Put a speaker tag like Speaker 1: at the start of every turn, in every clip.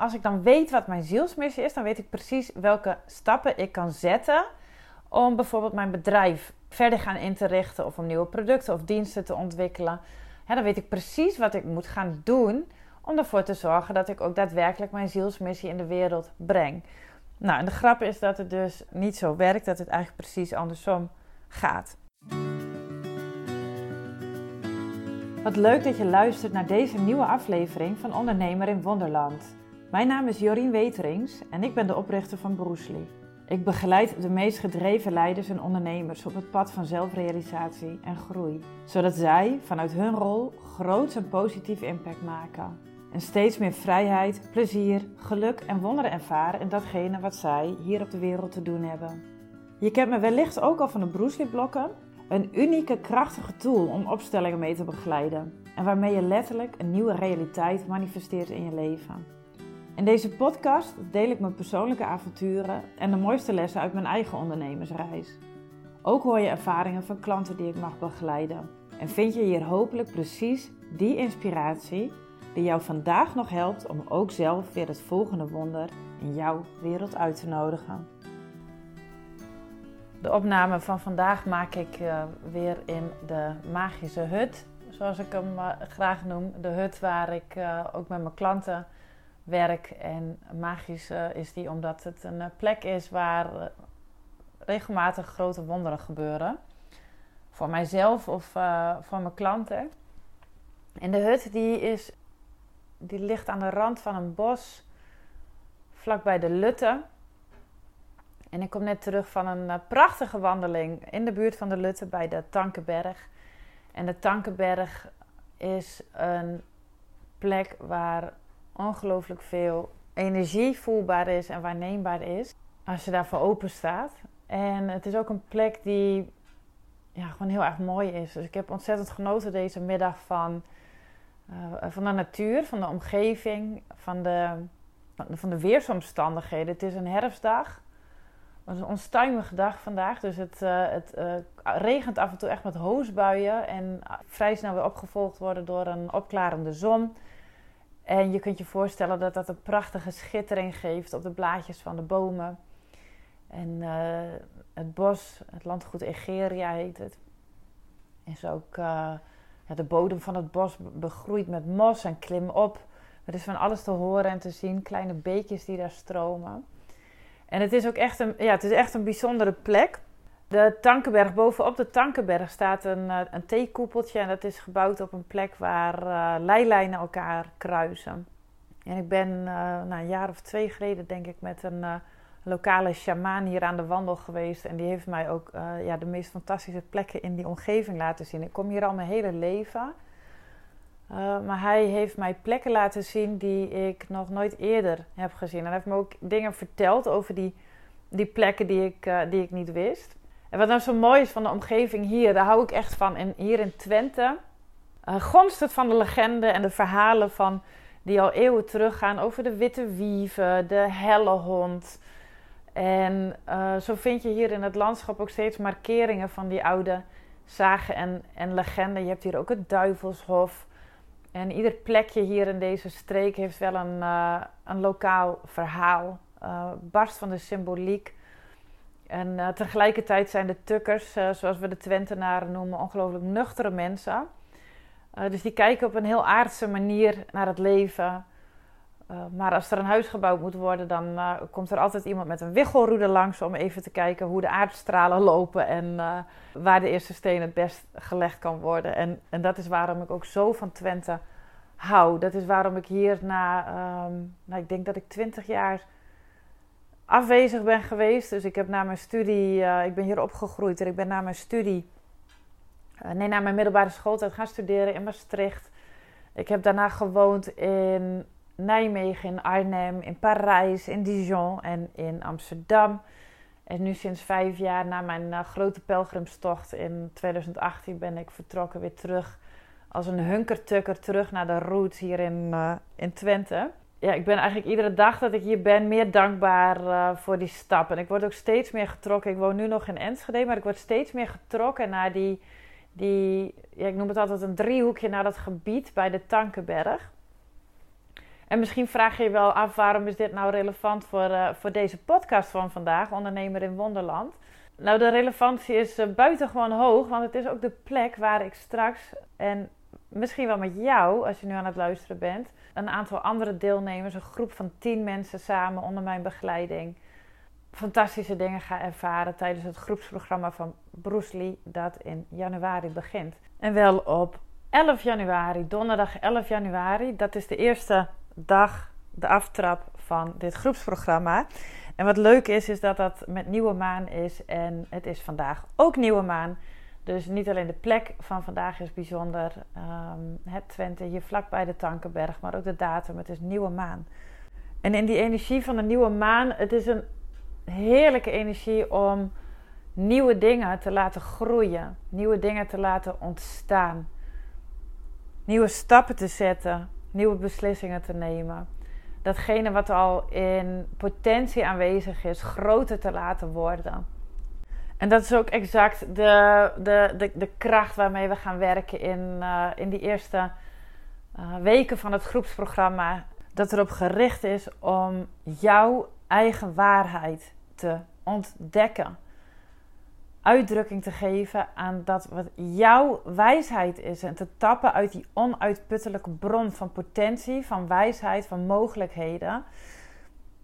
Speaker 1: Als ik dan weet wat mijn zielsmissie is, dan weet ik precies welke stappen ik kan zetten om bijvoorbeeld mijn bedrijf verder gaan in te richten of om nieuwe producten of diensten te ontwikkelen. dan weet ik precies wat ik moet gaan doen om ervoor te zorgen dat ik ook daadwerkelijk mijn zielsmissie in de wereld breng. Nou, en de grap is dat het dus niet zo werkt, dat het eigenlijk precies andersom gaat. Wat leuk dat je luistert naar deze nieuwe aflevering van Ondernemer in Wonderland. Mijn naam is Jorien Weterings en ik ben de oprichter van Broesli. Ik begeleid de meest gedreven leiders en ondernemers op het pad van zelfrealisatie en groei, zodat zij vanuit hun rol groot en positief impact maken. En steeds meer vrijheid, plezier, geluk en wonderen ervaren in datgene wat zij hier op de wereld te doen hebben. Je kent me wellicht ook al van de Broesli-blokken, een unieke, krachtige tool om opstellingen mee te begeleiden en waarmee je letterlijk een nieuwe realiteit manifesteert in je leven. In deze podcast deel ik mijn persoonlijke avonturen en de mooiste lessen uit mijn eigen ondernemersreis. Ook hoor je ervaringen van klanten die ik mag begeleiden. En vind je hier hopelijk precies die inspiratie die jou vandaag nog helpt om ook zelf weer het volgende wonder in jouw wereld uit te nodigen. De opname van vandaag maak ik uh, weer in de magische hut, zoals ik hem uh, graag noem. De hut waar ik uh, ook met mijn klanten werk. En magisch is die omdat het een plek is waar regelmatig grote wonderen gebeuren. Voor mijzelf of voor mijn klanten. En de hut die is, die ligt aan de rand van een bos vlakbij de Lutte. En ik kom net terug van een prachtige wandeling in de buurt van de Lutte bij de Tankenberg. En de Tankenberg is een plek waar ongelooflijk veel energie voelbaar is en waarneembaar is als je daarvoor open staat. En het is ook een plek die ja, gewoon heel erg mooi is. Dus ik heb ontzettend genoten deze middag van, uh, van de natuur, van de omgeving, van de, van de weersomstandigheden. Het is een herfstdag. Het is een onstuimige dag vandaag. Dus het, uh, het uh, regent af en toe echt met hoosbuien. En vrij snel weer opgevolgd worden door een opklarende zon. En je kunt je voorstellen dat dat een prachtige schittering geeft op de blaadjes van de bomen. En uh, het bos, het landgoed Egeria heet het, is ook ja, de bodem van het bos begroeid met mos en klim op. Er is van alles te horen en te zien, kleine beekjes die daar stromen. En het is ook echt een, ja, het is echt een bijzondere plek. De Tankenberg, bovenop de Tankenberg staat een, eh, een theekoepeltje. En dat is gebouwd op een plek waar uh, leilijnen elkaar kruisen. En ik ben uh, nou, een jaar of twee geleden, denk ik, met een lokale shamaan hier aan de wandel geweest. En die heeft mij ook ja, de meest fantastische plekken in die omgeving laten zien. Ik kom hier al mijn hele leven. Maar hij heeft mij plekken laten zien die ik nog nooit eerder heb gezien. En hij heeft me ook dingen verteld over die, die plekken die ik, die ik niet wist. En wat nou zo mooi is van de omgeving hier, daar hou ik echt van. En hier in Twente uh, gonst het van de legende en de verhalen van die al eeuwen teruggaan over de witte wieven, de hellehond. En zo vind je hier in het landschap ook steeds markeringen van die oude zagen en, en legenden. Je hebt hier ook het Duivelshof. En ieder plekje hier in deze streek heeft wel een, uh, een lokaal verhaal, barst van de symboliek. En uh, tegelijkertijd zijn de tukkers, zoals we de Twentenaren noemen, ongelooflijk nuchtere mensen. dus die kijken op een heel aardse manier naar het leven. maar als er een huis gebouwd moet worden, dan komt er altijd iemand met een wiggelroede langs om even te kijken hoe de aardstralen lopen en waar de eerste steen het best gelegd kan worden. En, en dat is waarom ik ook zo van Twente hou. Dat is waarom ik hier na, um, nou, ik denk dat ik twintig jaar afwezig ben geweest. Dus ik heb na mijn studie, uh, ik ben hier opgegroeid en ik ben na mijn studie, uh, nee, na mijn middelbare schooltijd gaan studeren in Maastricht. Ik heb daarna gewoond in Nijmegen, in Arnhem, in Parijs, in Dijon en in Amsterdam. En nu sinds vijf jaar na mijn uh, grote pelgrimstocht in 2018 ben ik vertrokken weer terug als een hunkertukker terug naar de roots hier in, in Twente. Ja, ik ben eigenlijk iedere dag dat ik hier ben meer dankbaar uh, voor die stap. En ik word ook steeds meer getrokken. Ik woon nu nog in Enschede, maar ik word steeds meer getrokken naar die, die ja, ik noem het altijd een driehoekje naar dat gebied bij de Tankenberg. En misschien vraag je je wel af waarom is dit nou relevant voor, uh, voor deze podcast van vandaag, Ondernemer in Wonderland. Nou, de relevantie is uh, buitengewoon hoog, want het is ook de plek waar ik straks, en misschien wel met jou, als je nu aan het luisteren bent, een aantal andere deelnemers, een groep van tien mensen samen onder mijn begeleiding, fantastische dingen ga ervaren tijdens het groepsprogramma van Bruce Lee, dat in januari begint. En wel op 11 januari, donderdag 11 januari, dat is de eerste dag, de aftrap van dit groepsprogramma. En wat leuk is, is dat dat met nieuwe maan is. En het is vandaag ook nieuwe maan. Dus niet alleen de plek van vandaag is bijzonder. Um, het Twente hier vlakbij de Tankenberg. Maar ook de datum. Het is nieuwe maan. En in die energie van de nieuwe maan. Het is een heerlijke energie om nieuwe dingen te laten groeien. Nieuwe dingen te laten ontstaan. Nieuwe stappen te zetten. Nieuwe beslissingen te nemen datgene wat al in potentie aanwezig is, groter te laten worden. En dat is ook exact de, de, de, de kracht waarmee we gaan werken in, uh, in die eerste uh, weken van het groepsprogramma. Dat erop gericht is om jouw eigen waarheid te ontdekken uitdrukking te geven aan dat wat jouw wijsheid is. En te tappen uit die onuitputtelijke bron van potentie, van wijsheid, van mogelijkheden.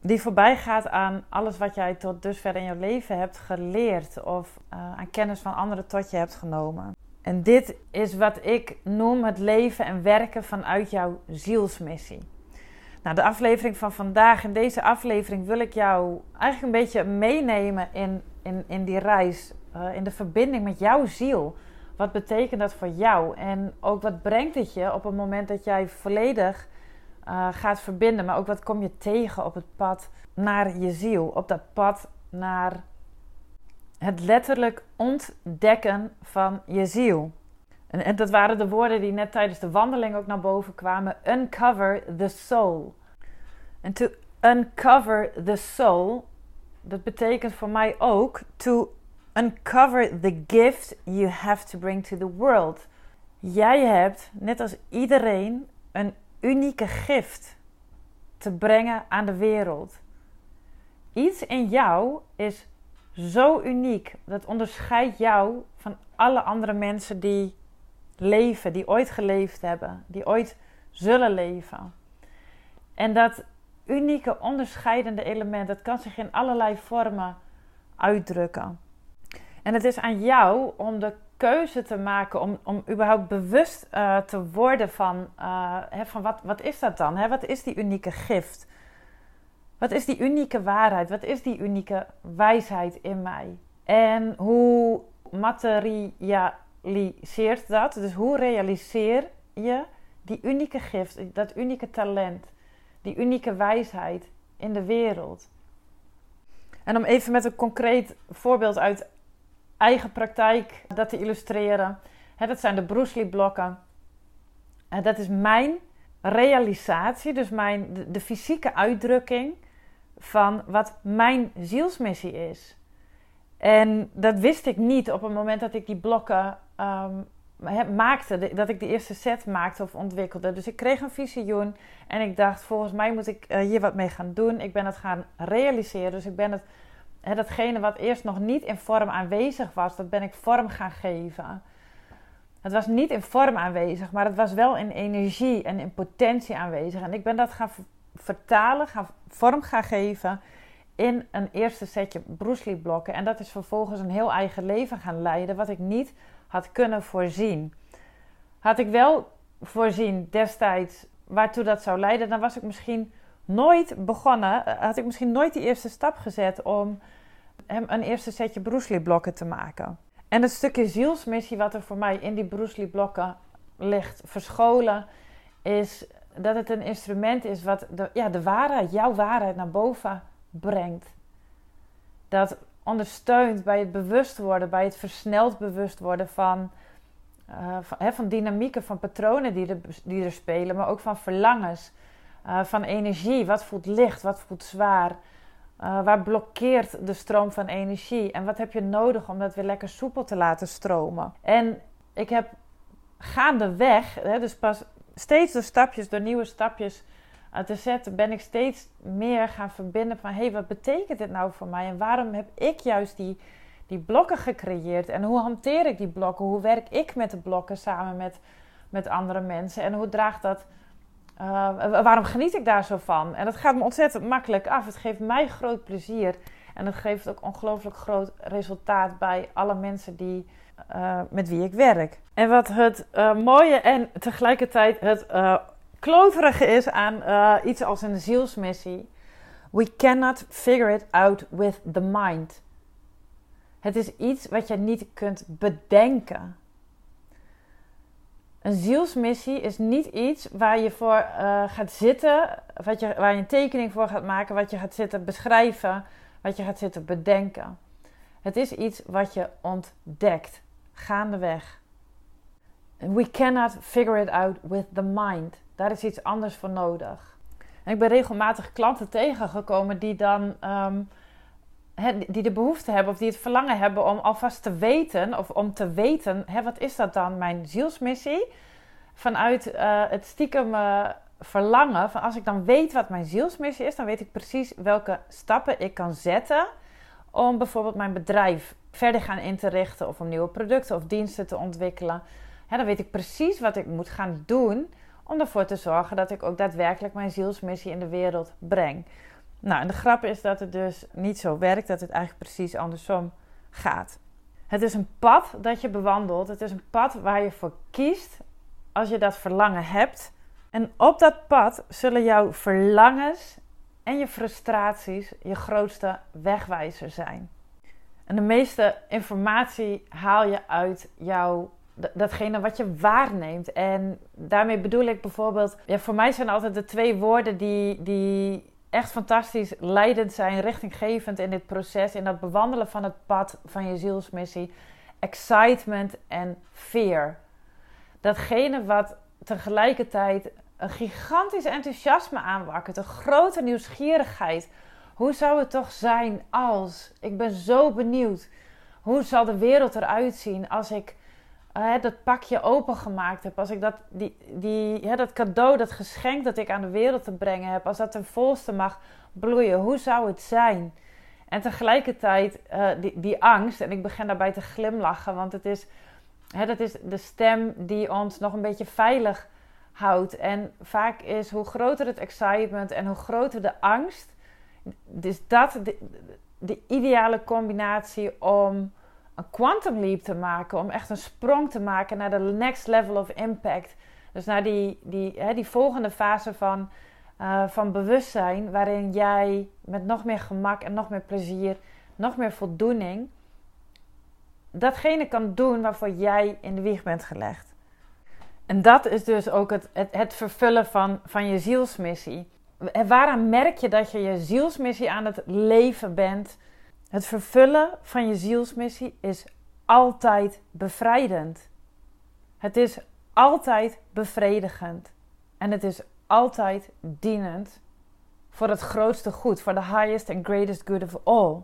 Speaker 1: Die voorbij gaat aan alles wat jij tot dusver in je leven hebt geleerd. Of uh, aan kennis van anderen tot je hebt genomen. En dit is wat ik noem het leven en werken vanuit jouw zielsmissie. Nou, de aflevering van vandaag, in deze aflevering wil ik jou eigenlijk een beetje meenemen in, in, in die reis uh, in de verbinding met jouw ziel. Wat betekent dat voor jou? En ook wat brengt het je op het moment dat jij volledig uh, gaat verbinden? Maar ook wat kom je tegen op het pad naar je ziel? Op dat pad naar het letterlijk ontdekken van je ziel. En, en dat waren de woorden die net tijdens de wandeling ook naar boven kwamen. Uncover the soul. En to uncover the soul, dat betekent voor mij ook to Uncover the gift you have to bring to the world. Jij hebt, net als iedereen, een unieke gift te brengen aan de wereld. Iets in jou is zo uniek. Dat onderscheidt jou van alle andere mensen die leven, die ooit geleefd hebben, die ooit zullen leven. En dat unieke onderscheidende element, dat kan zich in allerlei vormen uitdrukken. En het is aan jou om de keuze te maken, om, om überhaupt bewust uh, te worden van, uh, hè, van wat, wat is dat dan? Hè? Wat is die unieke gift? Wat is die unieke waarheid? Wat is die unieke wijsheid in mij? En hoe materialiseert dat? Dus hoe realiseer je die unieke gift, dat unieke talent, die unieke wijsheid in de wereld? En om even met een concreet voorbeeld uit eigen praktijk dat te illustreren. dat zijn de Bruce Lee blokken. dat is mijn realisatie, dus mijn, de, fysieke uitdrukking van wat mijn zielsmissie is. En dat wist ik niet op het moment dat ik die blokken um, maakte, dat ik de eerste set maakte of ontwikkelde. Dus ik kreeg een visioen en ik dacht, volgens mij moet ik uh, hier wat mee gaan doen. Ik ben het gaan realiseren, dus ik ben het datgene wat eerst nog niet in vorm aanwezig was, dat ben ik vorm gaan geven. Het was niet in vorm aanwezig, maar het was wel in energie en in potentie aanwezig. En ik ben dat gaan vertalen, gaan vorm gaan geven in een eerste setje Bruce Lee blokken. En dat is vervolgens een heel eigen leven gaan leiden, wat ik niet had kunnen voorzien. Had ik wel voorzien destijds waartoe dat zou leiden, dan was ik misschien nooit begonnen, had ik misschien nooit die eerste stap gezet om hem een eerste setje Bruce blokken te maken. En het stukje zielsmissie wat er voor mij in die Bruce blokken ligt verscholen, is dat het een instrument is wat de, ja, de waarheid, jouw waarheid naar boven brengt. Dat ondersteunt bij het bewust worden, bij het versneld bewust worden van, van, van, dynamieken, van patronen die er, die er spelen, maar ook van verlangens, uh, van energie. Wat voelt licht, wat voelt zwaar? Uh, waar blokkeert de stroom van energie? En wat heb je nodig om dat weer lekker soepel te laten stromen? En ik heb gaandeweg, hè, dus pas steeds door stapjes, door nieuwe stapjes, uh, te zetten, ben ik steeds meer gaan verbinden van hé, hey, wat betekent dit nou voor mij en waarom heb ik juist die, die blokken gecreëerd en hoe hanteer ik die blokken? Hoe werk ik met de blokken samen met, met andere mensen en hoe draagt dat? Uh, waarom geniet ik daar zo van? En dat gaat me ontzettend makkelijk af. Het geeft mij groot plezier. En het geeft ook ongelooflijk groot resultaat bij alle mensen die, uh, met wie ik werk. En wat het uh, mooie en tegelijkertijd het kloterige is aan iets als een zielsmissie. We cannot figure it out with the mind. Het is iets wat je niet kunt bedenken. Een zielsmissie is niet iets waar je voor gaat zitten, wat je, waar je een tekening voor gaat maken, wat je gaat zitten beschrijven, wat je gaat zitten bedenken. Het is iets wat je ontdekt gaandeweg. We cannot figure it out with the mind. Daar is iets anders voor nodig. En ik ben regelmatig klanten tegengekomen die dan um, die de behoefte hebben of die het verlangen hebben om alvast te weten of om te weten, hè, wat is dat dan, mijn zielsmissie? Vanuit uh, het stiekem uh, verlangen van als ik dan weet wat mijn zielsmissie is, dan weet ik precies welke stappen ik kan zetten om bijvoorbeeld mijn bedrijf verder gaan in te richten of om nieuwe producten of diensten te ontwikkelen. dan weet ik precies wat ik moet gaan doen om ervoor te zorgen dat ik ook daadwerkelijk mijn zielsmissie in de wereld breng. Nou, en de grap is dat het dus niet zo werkt, dat het eigenlijk precies andersom gaat. Het is een pad dat je bewandelt. Het is een pad waar je voor kiest als je dat verlangen hebt. En op dat pad zullen jouw verlangens en je frustraties je grootste wegwijzer zijn. En de meeste informatie haal je uit jouw datgene wat je waarneemt. En daarmee bedoel ik bijvoorbeeld, ja, voor mij zijn altijd de twee woorden die, die echt fantastisch leidend zijn, richtinggevend in dit proces, in dat bewandelen van het pad van je zielsmissie: excitement en fear. Datgene wat tegelijkertijd een gigantisch enthousiasme aanwakkert, een grote nieuwsgierigheid. Hoe zou het toch zijn als? Ik ben zo benieuwd. Hoe zal de wereld eruit zien als ik dat pakje opengemaakt heb? Als ik dat, die, die, dat cadeau, dat geschenk dat ik aan de wereld te brengen heb, als dat ten volste mag bloeien, hoe zou het zijn? En tegelijkertijd uh, die, die angst, en ik begin daarbij te glimlachen, want het is, hè, dat is de stem die ons nog een beetje veilig houdt. En vaak is hoe groter het excitement en hoe groter de angst, is dat de ideale combinatie om een quantum leap te maken, om echt een sprong te maken naar de next level of impact. Dus naar die, die, hè, die volgende fase van, uh, van bewustzijn, waarin jij met nog meer gemak en nog meer plezier, nog meer voldoening, datgene kan doen waarvoor jij in de wieg bent gelegd. En dat is dus ook het, het, het vervullen van, van je zielsmissie. En waaraan merk je dat je je zielsmissie aan het leven bent? Het vervullen van je zielsmissie is altijd bevrijdend. Het is altijd bevredigend. En het is altijd dienend voor het grootste goed, voor de highest and greatest good of all.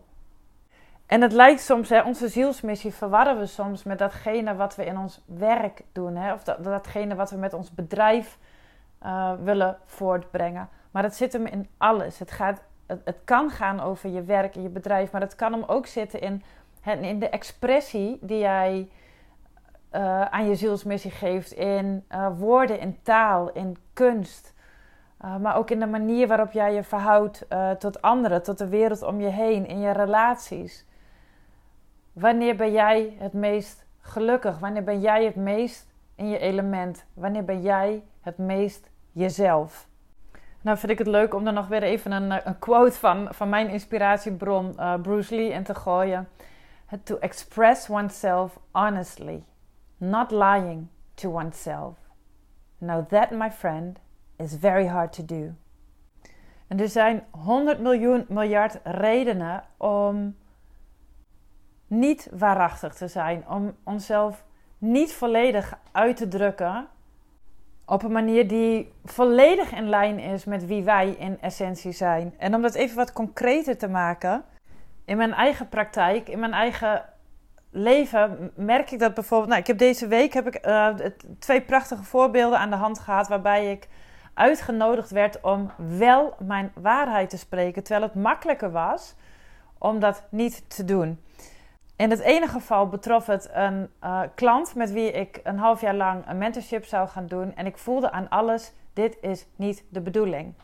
Speaker 1: En het lijkt soms, hè, onze zielsmissie verwarren we soms met datgene wat we in ons werk doen. Hè, of dat, datgene wat we met ons bedrijf uh, willen voortbrengen. Maar het zit hem in alles. Het, gaat, het, kan gaan over je werk en je bedrijf, maar het kan hem ook zitten in, in de expressie die jij uh, aan je zielsmissie geeft. In uh, woorden, in taal, in kunst. maar ook in de manier waarop jij je verhoudt tot anderen, tot de wereld om je heen, in je relaties. Wanneer ben jij het meest gelukkig? Wanneer ben jij het meest in je element? Wanneer ben jij het meest jezelf? Nou vind ik het leuk om er nog weer even een, eh, een quote van, van mijn inspiratiebron uh, Bruce Lee in te gooien. To express oneself honestly, not lying to oneself. Now that, my friend, is very hard to do. En er zijn 100 miljoen miljard redenen om niet waarachtig te zijn, om onszelf niet volledig uit te drukken op een manier die volledig in lijn is met wie wij in essentie zijn. En om dat even wat concreter te maken, in mijn eigen praktijk, in mijn eigen leven, merk ik dat bijvoorbeeld. Nou, ik heb deze week heb ik, uh, twee prachtige voorbeelden aan de hand gehad waarbij ik uitgenodigd werd om wel mijn waarheid te spreken, terwijl het makkelijker was om dat niet te doen. In het ene geval betrof het een uh, klant met wie ik een half jaar lang een mentorship zou gaan doen. En ik voelde aan alles: dit is niet de bedoeling.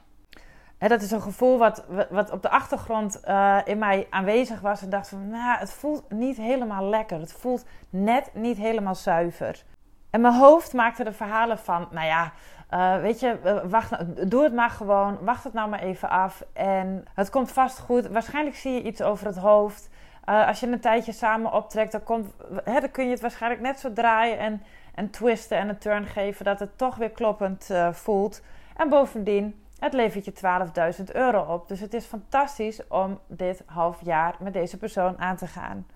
Speaker 1: Hè, dat is een gevoel wat, wat op de achtergrond uh, in mij aanwezig was. En dacht van, nou, het voelt niet helemaal lekker. Het voelt net niet helemaal zuiver. En mijn hoofd maakte er verhalen van, nou ja, uh, weet je, wacht, doe het maar gewoon. Wacht het nou maar even af. En het komt vast goed. Waarschijnlijk zie je iets over het hoofd. Uh, als je een tijdje samen optrekt, dan, hè, dan kun je het waarschijnlijk net zo draaien en, en twisten en een turn geven dat het toch weer kloppend uh, voelt. En bovendien, het levert je 12.000 euro op. Dus het is fantastisch om dit half jaar met deze persoon aan te gaan.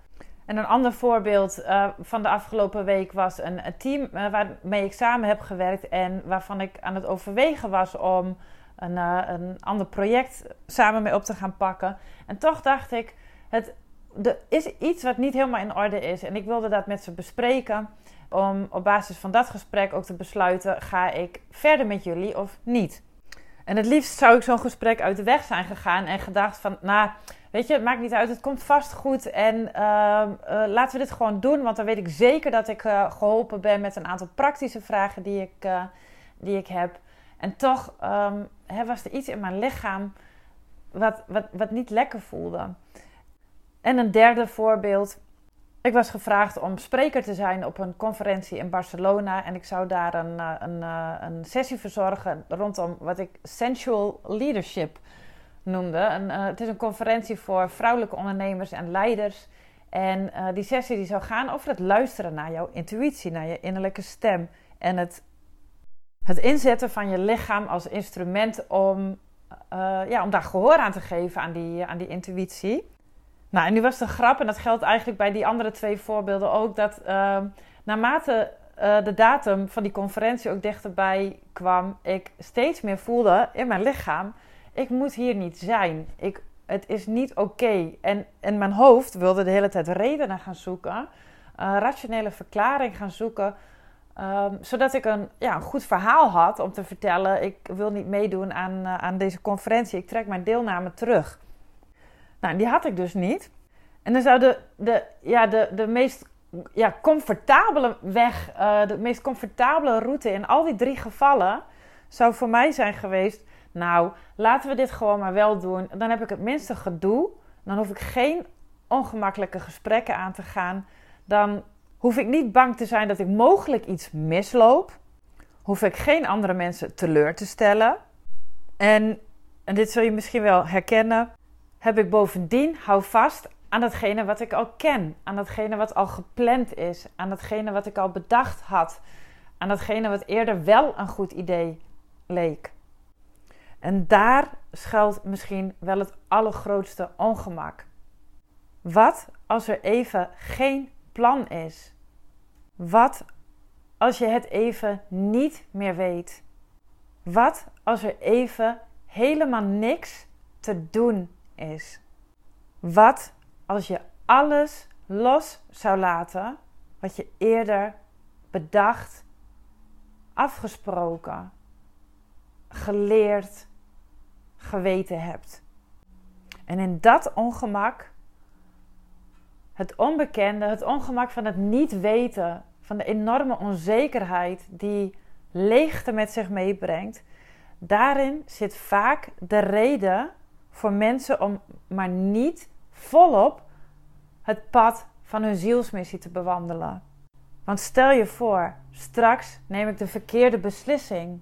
Speaker 1: En een ander voorbeeld uh, van de afgelopen week was een, team waarmee ik samen heb gewerkt en waarvan ik aan het overwegen was om een, een ander project samen mee op te gaan pakken. En toch dacht ik, het, er is iets wat niet helemaal in orde is. En ik wilde dat met ze bespreken. Om op basis van dat gesprek ook te besluiten: ga ik verder met jullie of niet? En het liefst zou ik zo'n gesprek uit de weg zijn gegaan en gedacht van, nou, weet je, het maakt niet uit, het komt vast goed en uh, uh, laten we dit gewoon doen, want dan weet ik zeker dat ik uh, geholpen ben met een aantal praktische vragen die ik, eh, die ik heb. En toch hè, was er iets in mijn lichaam wat, wat, wat niet lekker voelde. En een derde voorbeeld. Ik was gevraagd om spreker te zijn op een conferentie in Barcelona. En ik zou daar een, eh, een, eh, een sessie verzorgen rondom wat ik sensual leadership noemde. Een, uh, het is een conferentie voor vrouwelijke ondernemers en leiders. En die sessie die zou gaan over het luisteren naar jouw intuïtie, naar je innerlijke stem. En het, het inzetten van je lichaam als instrument om, ja, om daar gehoor aan te geven aan die, aan die intuïtie. Nou, en nu was de grap, en dat geldt eigenlijk bij die andere twee voorbeelden ook, dat uh, naarmate uh, de datum van die conferentie ook dichterbij kwam, ik steeds meer voelde in mijn lichaam: ik moet hier niet zijn. Ik, het is niet oké. En, en mijn hoofd wilde de hele tijd redenen gaan zoeken, rationele verklaring gaan zoeken. Um, zodat ik een, ja, een goed verhaal had om te vertellen: ik wil niet meedoen aan, uh, aan deze conferentie, ik trek mijn deelname terug. Nou, die had ik dus niet. En dan zou de, de, ja, de, de meest ja, comfortabele weg, uh, de meest comfortabele route in al die drie gevallen, zou voor mij zijn geweest. Nou, laten we dit gewoon maar wel doen. Dan heb ik het minste gedoe. Dan hoef ik geen ongemakkelijke gesprekken aan te gaan. Dan hoef ik niet bang te zijn dat ik mogelijk iets misloop. Hoef ik geen andere mensen teleur te stellen. En, en dit zul je misschien wel herkennen heb ik bovendien, hou vast aan datgene wat ik al ken, aan datgene wat al gepland is, aan datgene wat ik al bedacht had, aan datgene wat eerder wel een goed idee leek. En daar schuilt misschien wel het allergrootste ongemak. Wat als er even geen plan is? Wat als je het even niet meer weet? Wat als er even helemaal niks te doen is. Wat als je alles los zou laten wat je eerder bedacht, afgesproken, geleerd, geweten hebt? En in dat ongemak, het onbekende, het ongemak van het niet weten, van de enorme onzekerheid die leegte met zich meebrengt, daarin zit vaak de reden voor mensen om maar niet volop het pad van hun zielsmissie te bewandelen. Want stel je voor, straks neem ik de verkeerde beslissing.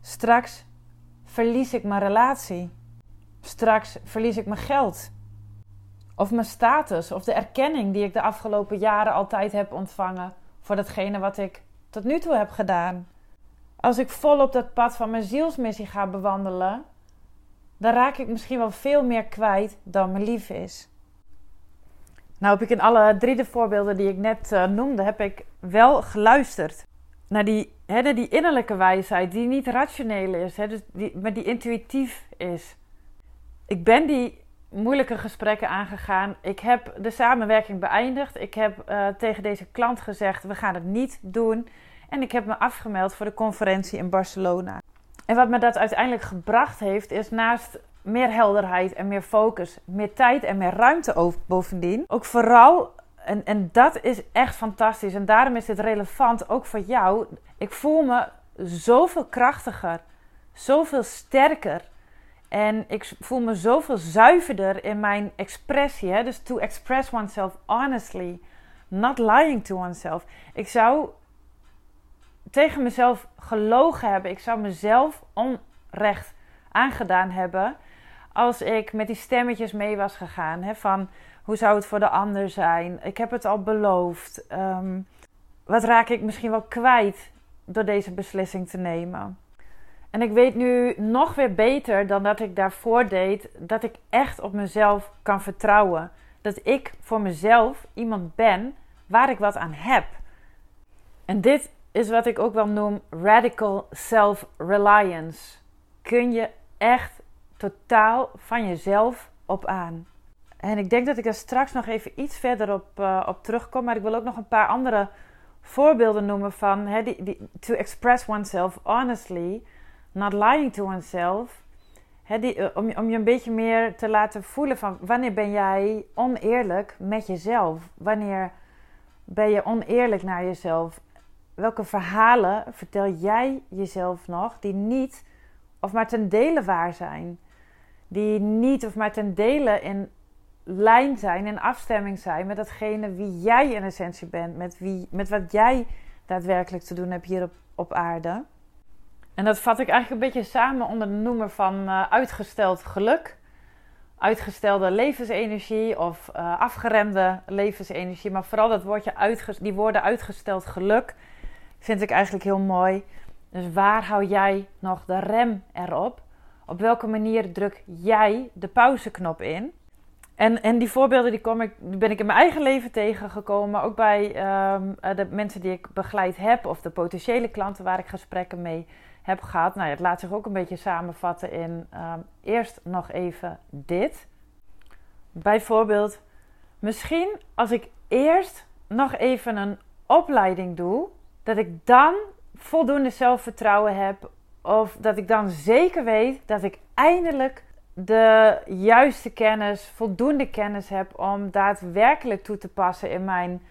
Speaker 1: Straks verlies ik mijn relatie. Straks verlies ik mijn geld. Of mijn status of de erkenning die ik de afgelopen jaren altijd heb ontvangen voor datgene wat ik tot nu toe heb gedaan. Als ik volop dat pad van mijn zielsmissie ga bewandelen, dan raak ik misschien wel veel meer kwijt dan me lief is. Nou heb ik in alle drie de voorbeelden die ik net uh, noemde, heb ik wel geluisterd naar die, hè, naar die innerlijke wijsheid die niet rationeel is, hè, dus die, maar die intuïtief is. Ik ben die moeilijke gesprekken aangegaan. Ik heb de samenwerking beëindigd. Ik heb uh, tegen deze klant gezegd: we gaan het niet doen. En ik heb me afgemeld voor de conferentie in Barcelona. En wat me dat uiteindelijk gebracht heeft, is naast meer helderheid en meer focus, meer tijd en meer ruimte bovendien. Ook vooral, en, en dat is echt fantastisch. En daarom is dit relevant ook voor jou. Ik voel me zoveel krachtiger, zoveel sterker. En ik voel me zoveel zuiverder in mijn expressie. Hè? Dus to express oneself honestly. Not lying to oneself. Ik zou tegen mezelf gelogen hebben. Ik zou mezelf onrecht aangedaan hebben. Als ik met die stemmetjes mee was gegaan. Hè, van hoe zou het voor de ander zijn? Ik heb het al beloofd. Ehm, wat raak ik misschien wel kwijt door deze beslissing te nemen? En ik weet nu nog weer beter dan dat ik daarvoor deed, dat ik echt op mezelf kan vertrouwen. Dat ik voor mezelf iemand ben waar ik wat aan heb. En dit is wat ik ook wel noem radical self-reliance. Kun je echt totaal van jezelf op aan. En ik denk dat ik er straks nog even iets verder op, uh, op terugkom. Maar ik wil ook nog een paar andere voorbeelden noemen van die, die, to express oneself honestly, not lying to oneself. Die, uh, om, om je een beetje meer te laten voelen van wanneer ben jij oneerlijk met jezelf? Wanneer ben je oneerlijk naar jezelf? Welke verhalen vertel jij jezelf nog die niet of maar ten dele waar zijn? Die niet of maar ten dele in lijn zijn, in afstemming zijn met datgene wie jij in essentie bent, met, wie, met wat jij daadwerkelijk te doen hebt hier op, op aarde. En dat vat ik eigenlijk een beetje samen onder de noemer van uh, uitgesteld geluk uitgestelde levensenergie of uh, afgeremde levensenergie. Maar vooral dat woordje die woorden uitgesteld geluk vind ik eigenlijk heel mooi. Dus waar hou jij nog de rem erop? Op welke manier druk jij de pauzeknop in? En, en die voorbeelden die, kom ik, die ben ik in mijn eigen leven tegengekomen. Ook bij um, de mensen die ik begeleid heb. Of de potentiële klanten waar ik gesprekken mee heb gehad. Nou ja, het laat zich ook een beetje samenvatten in um, eerst nog even dit. Bijvoorbeeld, misschien als ik eerst nog even een opleiding doe, dat ik dan voldoende zelfvertrouwen heb. Of dat ik dan zeker weet dat ik eindelijk de juiste kennis, voldoende kennis heb om daadwerkelijk toe te passen in mijn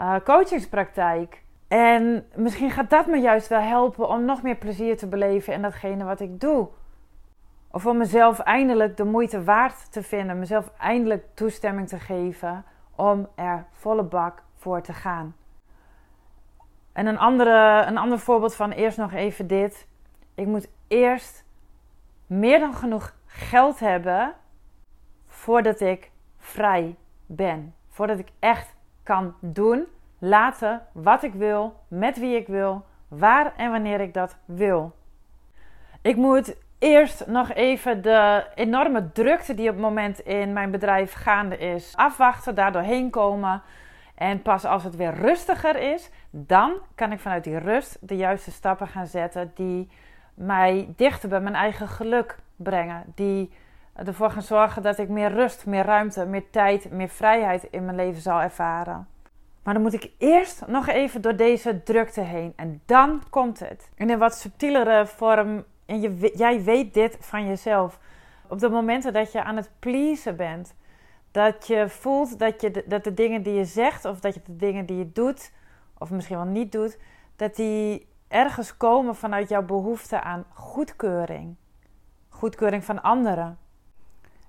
Speaker 1: uh, coachingspraktijk. En misschien gaat dat me juist wel helpen om nog meer plezier te beleven in datgene wat ik doe. Of om mezelf eindelijk de moeite waard te vinden, mezelf eindelijk toestemming te geven om er volle bak voor te gaan. En een, andere, een ander voorbeeld van eerst nog even dit. Ik moet eerst meer dan genoeg geld hebben voordat ik vrij ben. Voordat ik echt kan doen laten wat ik wil, met wie ik wil, waar en wanneer ik dat wil. Ik moet eerst nog even de enorme drukte die op het moment in mijn bedrijf gaande is afwachten, daardoor heen komen. En pas als het weer rustiger is, dan kan ik vanuit die rust de juiste stappen gaan zetten die mij dichter bij mijn eigen geluk brengen. Die ervoor gaan zorgen dat ik meer rust, meer ruimte, meer tijd, meer vrijheid in mijn leven zal ervaren. Maar dan moet ik eerst nog even door deze drukte heen. En dan komt het. In een wat subtielere vorm. En je, jij weet dit van jezelf. Op de momenten dat je aan het pleasen bent. Dat je voelt dat, je, dat de dingen die je zegt. Of dat je de dingen die je doet. Of misschien wel niet doet. Dat die ergens komen vanuit jouw behoefte aan goedkeuring. Goedkeuring van anderen.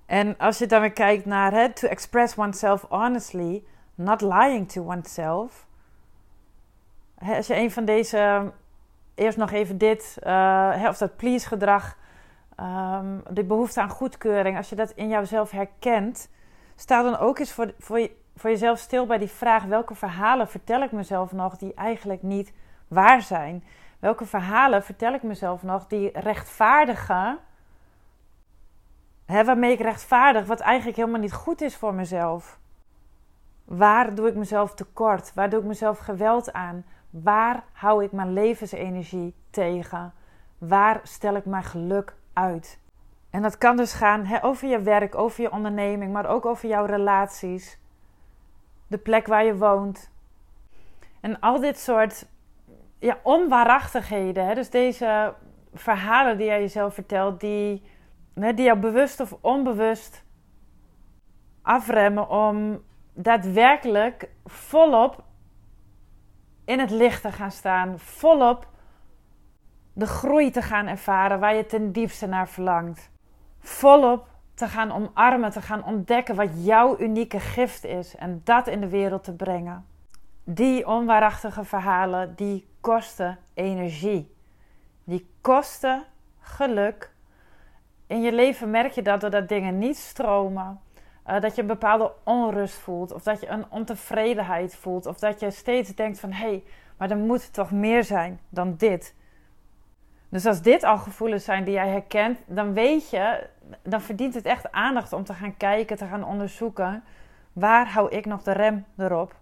Speaker 1: En als je dan weer kijkt naar het to express oneself honestly not lying to oneself. als je een van deze, eerst nog even dit, uh, of dat please gedrag, um, de behoefte aan goedkeuring, als je dat in jouzelf herkent, sta dan ook eens voor, voor, je, voor jezelf stil bij die vraag: welke verhalen vertel ik mezelf nog die eigenlijk niet waar zijn? Welke verhalen vertel ik mezelf nog die rechtvaardigen, hè, waarmee ik rechtvaardig wat eigenlijk helemaal niet goed is voor mezelf? Waar doe ik mezelf tekort? Waar doe ik mezelf geweld aan? Waar hou ik mijn levensenergie tegen? Waar stel ik mijn geluk uit? En dat kan dus gaan over je werk, over je onderneming, maar ook over jouw relaties. De plek waar je woont. En al dit soort ja, onwaarachtigheden. Dus deze verhalen die jij jezelf vertelt, die, die jou bewust of onbewust afremmen om daadwerkelijk volop in het licht te gaan staan, volop de groei te gaan ervaren waar je ten diepste naar verlangt. Volop te gaan omarmen, te gaan ontdekken wat jouw unieke gift is en dat in de wereld te brengen. Die onwaarachtige verhalen, die kosten energie. Die kosten geluk. In je leven merk je dat doordat dingen niet stromen, uh, dat je een bepaalde onrust voelt, of dat je een ontevredenheid voelt, of dat je steeds denkt van hé, hey, maar er moet toch meer zijn dan dit. Dus als dit al gevoelens zijn die jij herkent, dan weet je, dan verdient het echt aandacht om te gaan kijken, te gaan onderzoeken. Waar hou ik nog de rem erop?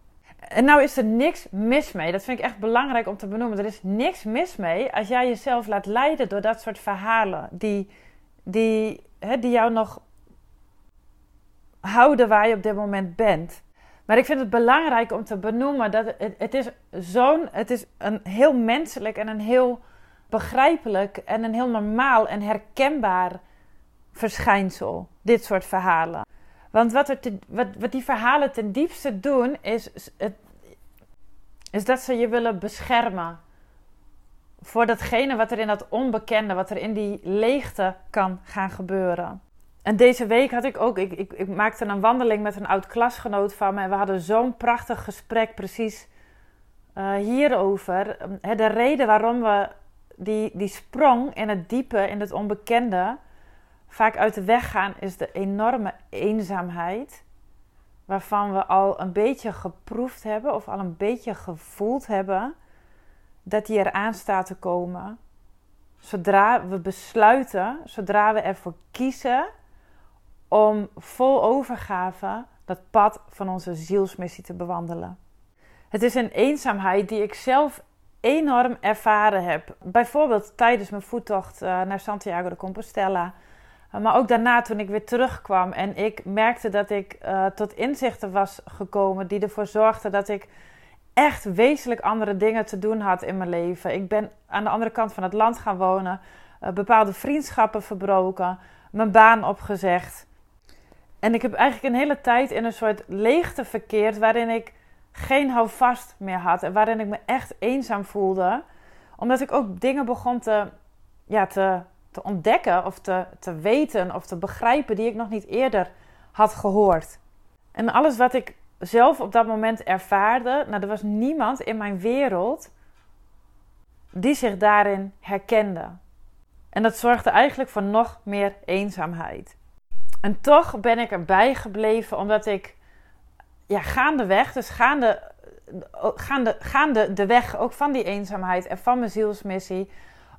Speaker 1: En nou is er niks mis mee. Dat vind ik echt belangrijk om te benoemen. Er is niks mis mee als jij jezelf laat leiden door dat soort verhalen. Die, die, hè, die jou nog houden waar je op dit moment bent. Maar ik vind het belangrijk om te benoemen dat het, het is zo'n, het is een heel menselijk en een heel begrijpelijk en een heel normaal en herkenbaar verschijnsel. Dit soort verhalen. Want wat, wat, wat die verhalen ten diepste doen, is, het, is dat ze je willen beschermen. Voor datgene wat er in dat onbekende, wat er in die leegte kan gaan gebeuren. En deze week had ik ook, ik, ik, ik maakte een wandeling met een oud klasgenoot van me. En we hadden zo'n prachtig gesprek precies uh, hierover. De reden waarom we die, die sprong in het diepe, in het onbekende, vaak uit de weg gaan, is de enorme eenzaamheid. Waarvan we al een beetje geproefd hebben of al een beetje gevoeld hebben dat die eraan staat te komen. Zodra we besluiten, zodra we ervoor kiezen om vol overgave dat pad van onze zielsmissie te bewandelen. Het is een eenzaamheid die ik zelf enorm ervaren heb. Bijvoorbeeld tijdens mijn voettocht uh, naar Santiago de Compostela. Uh, maar ook daarna toen ik weer terugkwam en ik merkte dat ik uh, tot inzichten was gekomen die ervoor zorgden dat ik echt wezenlijk andere dingen te doen had in mijn leven. Ik ben aan de andere kant van het land gaan wonen, bepaalde vriendschappen verbroken, mijn baan opgezegd. En ik heb eigenlijk een hele tijd in een soort leegte verkeerd waarin ik geen houvast meer had. En waarin ik me echt eenzaam voelde. Omdat ik ook dingen begon te, ja, te, te ontdekken of te, te weten of te begrijpen die ik nog niet eerder had gehoord. En alles wat ik zelf op dat moment ervaarde, nou, er was niemand in mijn wereld die zich daarin herkende. En dat zorgde eigenlijk voor nog meer eenzaamheid. En toch ben ik erbij gebleven omdat ik ja, gaandeweg, dus gaande, gaande, gaande de weg ook van die eenzaamheid en van mijn zielsmissie,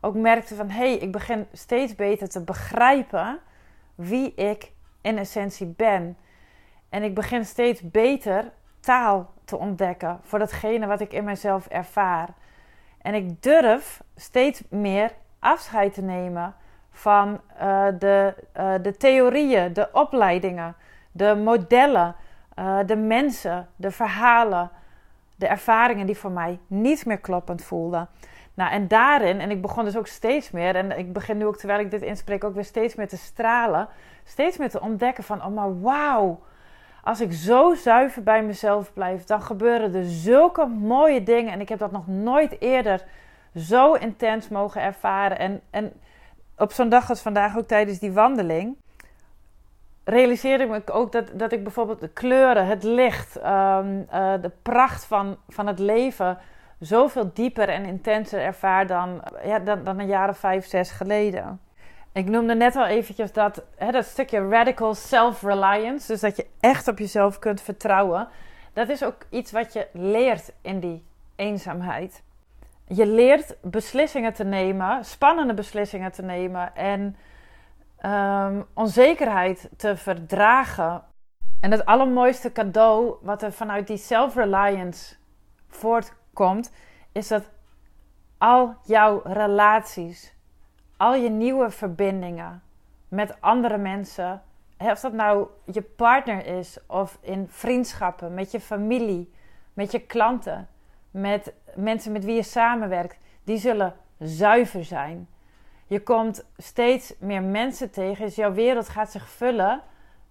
Speaker 1: ook merkte van hé, hey, ik begin steeds beter te begrijpen wie ik in essentie ben. En ik begin steeds beter taal te ontdekken voor datgene wat ik in mezelf ervaar. En ik durf steeds meer afscheid te nemen van uh, de, uh, de theorieën, de opleidingen, de modellen, uh, de mensen, de verhalen, de ervaringen die voor mij niet meer kloppend voelden. Nou, en daarin, en ik begon dus ook steeds meer, en ik begin nu ook terwijl ik dit inspreek ook weer steeds meer te stralen, steeds meer te ontdekken van, oh maar wauw, als ik zo zuiver bij mezelf blijf, dan gebeuren er zulke mooie dingen. En ik heb dat nog nooit eerder zo intens mogen ervaren. En, en op zo'n dag als vandaag, ook tijdens die wandeling, realiseerde ik ook dat, dat ik bijvoorbeeld de kleuren, het licht, ehm, eh, de pracht van, van het leven zoveel dieper en intenser ervaar dan, ja, dan, dan een jaar of vijf, zes geleden. Ik noemde net al eventjes dat, hè, dat stukje radical self-reliance, dus dat je echt op jezelf kunt vertrouwen. Dat is ook iets wat je leert in die eenzaamheid. Je leert beslissingen te nemen, spannende beslissingen te nemen en um, onzekerheid te verdragen. En het allermooiste cadeau wat er vanuit die self-reliance voortkomt, is dat al jouw relaties, al je nieuwe verbindingen met andere mensen, of dat nou je partner is of in vriendschappen, met je familie, met je klanten, met mensen met wie je samenwerkt, die zullen zuiver zijn Je komt steeds meer mensen tegen. Dus jouw wereld gaat zich vullen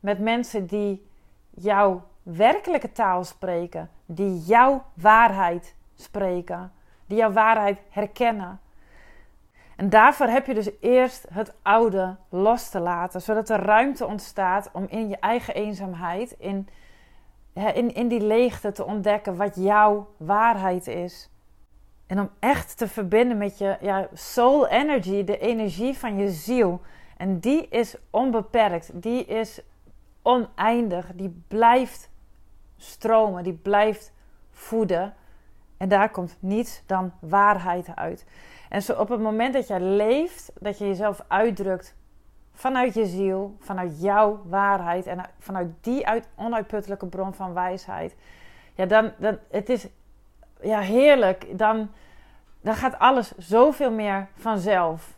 Speaker 1: met mensen die jouw werkelijke taal spreken. Die jouw waarheid spreken. Die jouw waarheid herkennen. En daarvoor heb je dus eerst het oude los te laten, zodat er ruimte ontstaat om in je eigen eenzaamheid, in, in, in die leegte te ontdekken wat jouw waarheid is. En om echt te verbinden met je ja, soul energy, de energie van je ziel. En die is onbeperkt, die is oneindig, die blijft stromen, die blijft voeden. En daar komt niets dan waarheid uit. En zo op het moment dat jij leeft, dat je jezelf uitdrukt vanuit je ziel, vanuit jouw waarheid en vanuit die uit, onuitputtelijke bron van wijsheid, ja, dan, dan het is ja, heerlijk. Dan, dan gaat alles zoveel meer vanzelf.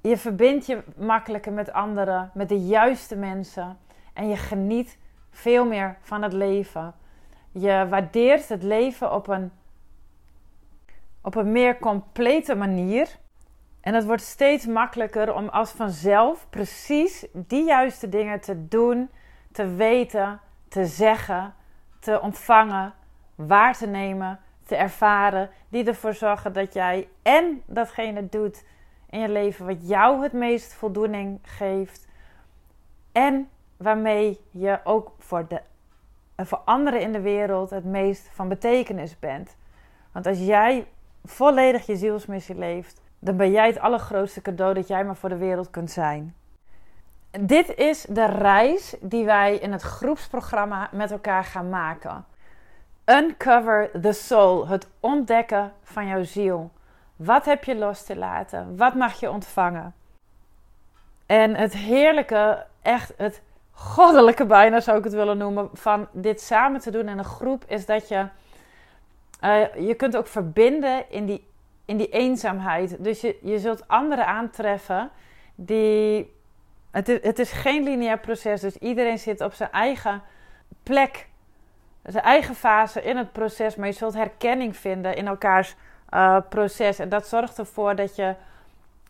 Speaker 1: Je verbindt je makkelijker met anderen, met de juiste mensen en je geniet veel meer van het leven. Je waardeert het leven op een op een meer complete manier. En het wordt steeds makkelijker om als vanzelf precies die juiste dingen te doen, te weten, te zeggen, te ontvangen, waar te nemen, te ervaren, die ervoor zorgen dat jij en datgene doet in je leven wat jou het meest voldoening geeft en waarmee je ook voor, de, voor anderen in de wereld het meest van betekenis bent. Want als jij volledig je zielsmissie leeft, dan ben jij het allergrootste cadeau dat jij maar voor de wereld kunt zijn. Dit is de reis die wij in het groepsprogramma met elkaar gaan maken. Uncover the soul, het ontdekken van jouw ziel. Wat heb je los te laten? Wat mag je ontvangen? En het heerlijke, echt het goddelijke bijna zou ik het willen noemen, van dit samen te doen in een groep, is dat je uh, je kunt ook verbinden in die, in die eenzaamheid. Dus je, je zult anderen aantreffen die. Het is, het is geen lineair proces, dus iedereen zit op zijn eigen plek, zijn eigen fase in het proces. Maar je zult herkenning vinden in elkaars uh, proces. En dat zorgt ervoor dat je,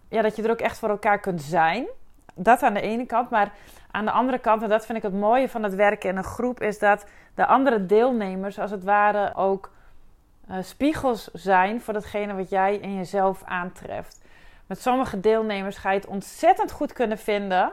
Speaker 1: ja, dat je er ook echt voor elkaar kunt zijn. Dat aan de ene kant. Maar aan de andere kant, en dat vind ik het mooie van het werken in een groep, is dat de andere deelnemers als het ware ook uh, spiegels zijn voor datgene wat jij in jezelf aantreft. Met sommige deelnemers ga je het ontzettend goed kunnen vinden.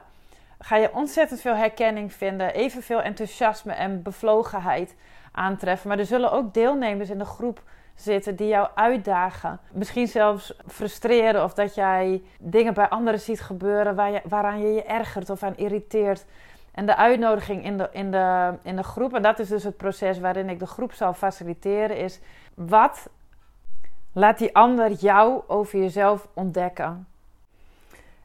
Speaker 1: Ga je ontzettend veel herkenning vinden, evenveel enthousiasme en bevlogenheid aantreffen. Maar er zullen ook deelnemers in de groep zitten die jou uitdagen. Misschien zelfs frustreren of dat jij dingen bij anderen ziet gebeuren waar je, waaraan je je ergert of aan irriteert. En de uitnodiging in de, in, de, in de groep, en dat is dus het proces waarin ik de groep zal faciliteren, is wat laat die ander jou over jezelf ontdekken?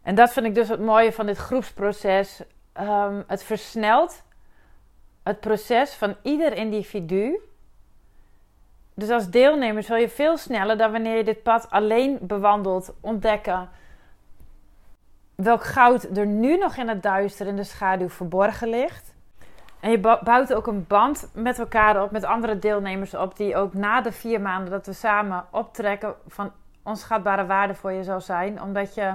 Speaker 1: En dat vind ik dus het mooie van dit groepsproces. Um, het versnelt het proces van ieder individu. Dus als deelnemer zul je veel sneller dan wanneer je dit pad alleen bewandelt ontdekken welk goud er nu nog in het duister in de schaduw verborgen ligt. En je bouwt ook een band met elkaar op, met andere deelnemers op, die ook na de vier maanden dat we samen optrekken van onschatbare waarde voor je zal zijn. Omdat, je,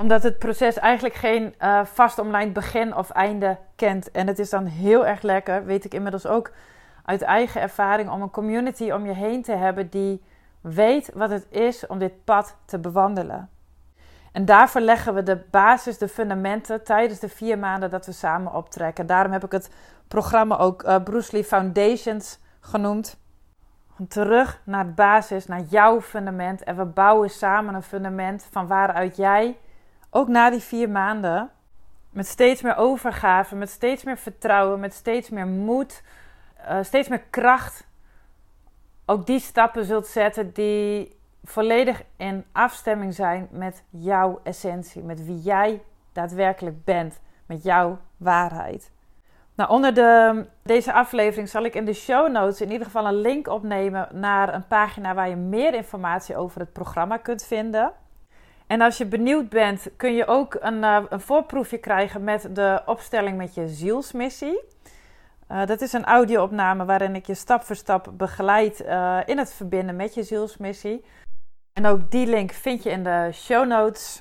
Speaker 1: omdat het proces eigenlijk geen uh, vast omlijnd begin of einde kent. En het is dan heel erg lekker, weet ik inmiddels ook uit eigen ervaring, om een community om je heen te hebben die weet wat het is om dit pad te bewandelen. En daarvoor leggen we de basis, de fundamenten tijdens de vier maanden dat we samen optrekken. Daarom heb ik het programma ook uh, Bruce Lee Foundations genoemd. Terug naar de basis, naar jouw fundament. En we bouwen samen een fundament van waaruit jij, ook na die vier maanden, met steeds meer overgave, met steeds meer vertrouwen, met steeds meer moed, uh, steeds meer kracht, ook die stappen zult zetten die volledig in afstemming zijn met jouw essentie, met wie jij daadwerkelijk bent, met jouw waarheid. Nou, onder de, deze aflevering zal ik in de show notes in ieder geval een link opnemen naar een pagina waar je meer informatie over het programma kunt vinden. En als je benieuwd bent, kun je ook een, uh, een voorproefje krijgen met de opstelling met je zielsmissie. Uh, dat is een audio-opname waarin ik je stap voor stap begeleid uh, in het verbinden met je zielsmissie. En ook die link vind je in de show notes.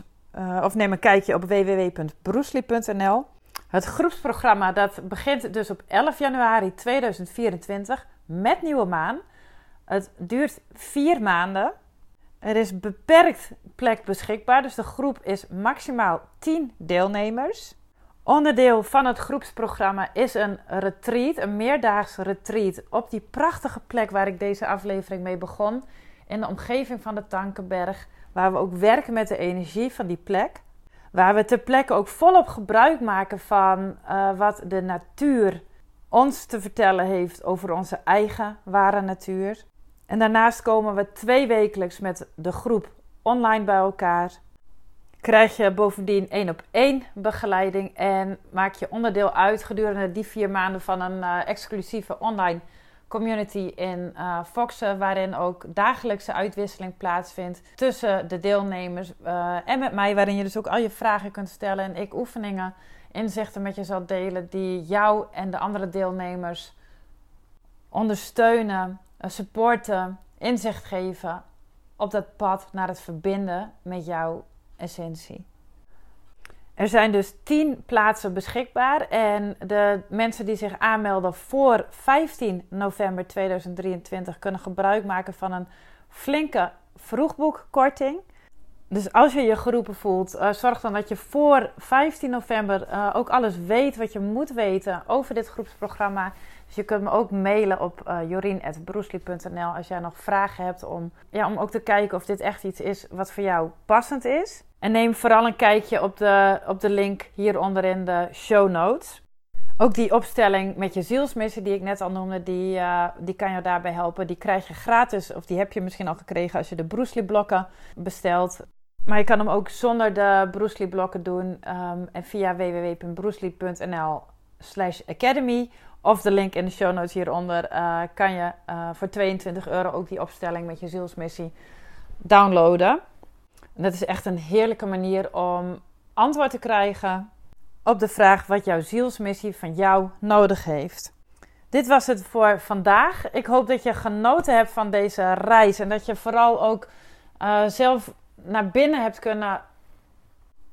Speaker 1: Of neem een kijkje op www.broesli.nl. Het groepsprogramma dat begint dus op 11 januari 2024 met Nieuwe Maan. Het duurt vier maanden. Er is beperkt plek beschikbaar, dus de groep is maximaal 10 deelnemers. Onderdeel van het groepsprogramma is een retreat, een meerdaagse retreat op die prachtige plek waar ik deze aflevering mee begon. In de omgeving van de Tankenberg, waar we ook werken met de energie van die plek. Waar we ter plekke ook volop gebruik maken van uh, wat de natuur ons te vertellen heeft over onze eigen ware natuur. En daarnaast komen we twee wekelijks met de groep online bij elkaar. Krijg je bovendien één op één begeleiding en maak je onderdeel uit gedurende die vier maanden van een uh, exclusieve online community in uh, Foxen, waarin ook dagelijkse uitwisseling plaatsvindt tussen de deelnemers uh, en met mij, waarin je dus ook al je vragen kunt stellen en ik oefeningen, inzichten met je zal delen die jou en de andere deelnemers ondersteunen, supporten, inzicht geven op dat pad naar het verbinden met jouw essentie. Er zijn dus 10 plaatsen beschikbaar en de mensen die zich aanmelden voor 15 november 2023 kunnen gebruik maken van een flinke vroegboekkorting. Dus als je je geroepen voelt, uh, zorg dan dat je voor 15 november uh, ook alles weet wat je moet weten over dit groepsprogramma. Dus je kunt me ook mailen op uh, eh, als jij nog vragen hebt om, ja, om ook te kijken of dit echt iets is wat voor jou passend is. En neem vooral een kijkje op de, op de link hieronder in de show notes. Ook die opstelling met je zielsmissie die ik net al noemde, die, die kan je daarbij helpen. Die krijg je gratis, of die heb je misschien al gekregen als je de Broesli blokken bestelt. Maar je kan hem ook zonder de Broesli blokken doen um, en via www.broesli.nl slash academy of de link in de show notes hieronder uh, kan je uh, voor 22 euro ook die opstelling met je zielsmissie downloaden. En dat is echt een heerlijke manier om antwoord te krijgen op de vraag wat jouw zielsmissie van jou nodig heeft. Dit was het voor vandaag. Ik hoop dat je genoten hebt van deze reis en dat je vooral ook uh, zelf naar binnen hebt kunnen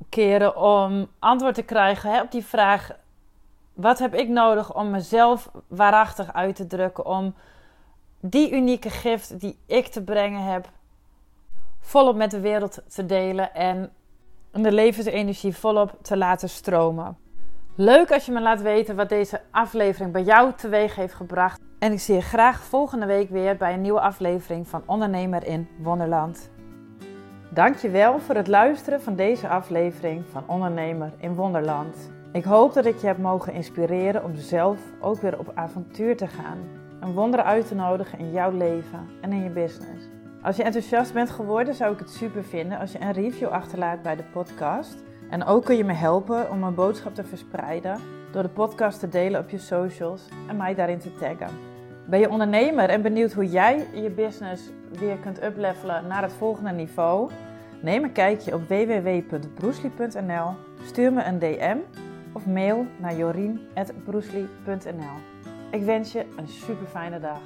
Speaker 1: keren om antwoord te krijgen hè, op die vraag: wat heb ik nodig om mezelf waarachtig uit te drukken, om die unieke gift die ik te brengen heb volop met de wereld te delen en de levensenergie volop te laten stromen. Leuk als je me laat weten wat deze aflevering bij jou teweeg heeft gebracht. En ik zie je graag volgende week weer bij een nieuwe aflevering van Ondernemer in Wonderland. Dankjewel voor het luisteren van deze aflevering van Ondernemer in Wonderland. Ik hoop dat ik je heb mogen inspireren om zelf ook weer op avontuur te gaan. Een wonder uit te nodigen in jouw leven en in je business. Als je enthousiast bent geworden, zou ik het super vinden als je een review achterlaat bij de podcast. En ook kun je me helpen om mijn boodschap te verspreiden door de podcast te delen op je socials en mij daarin te taggen. Ben je ondernemer en benieuwd hoe jij je business weer kunt uplevelen naar het volgende niveau? Neem een kijkje op www.broesli.nl, stuur me een DM of mail naar jorien.broesli.nl. Ik wens je een super fijne dag.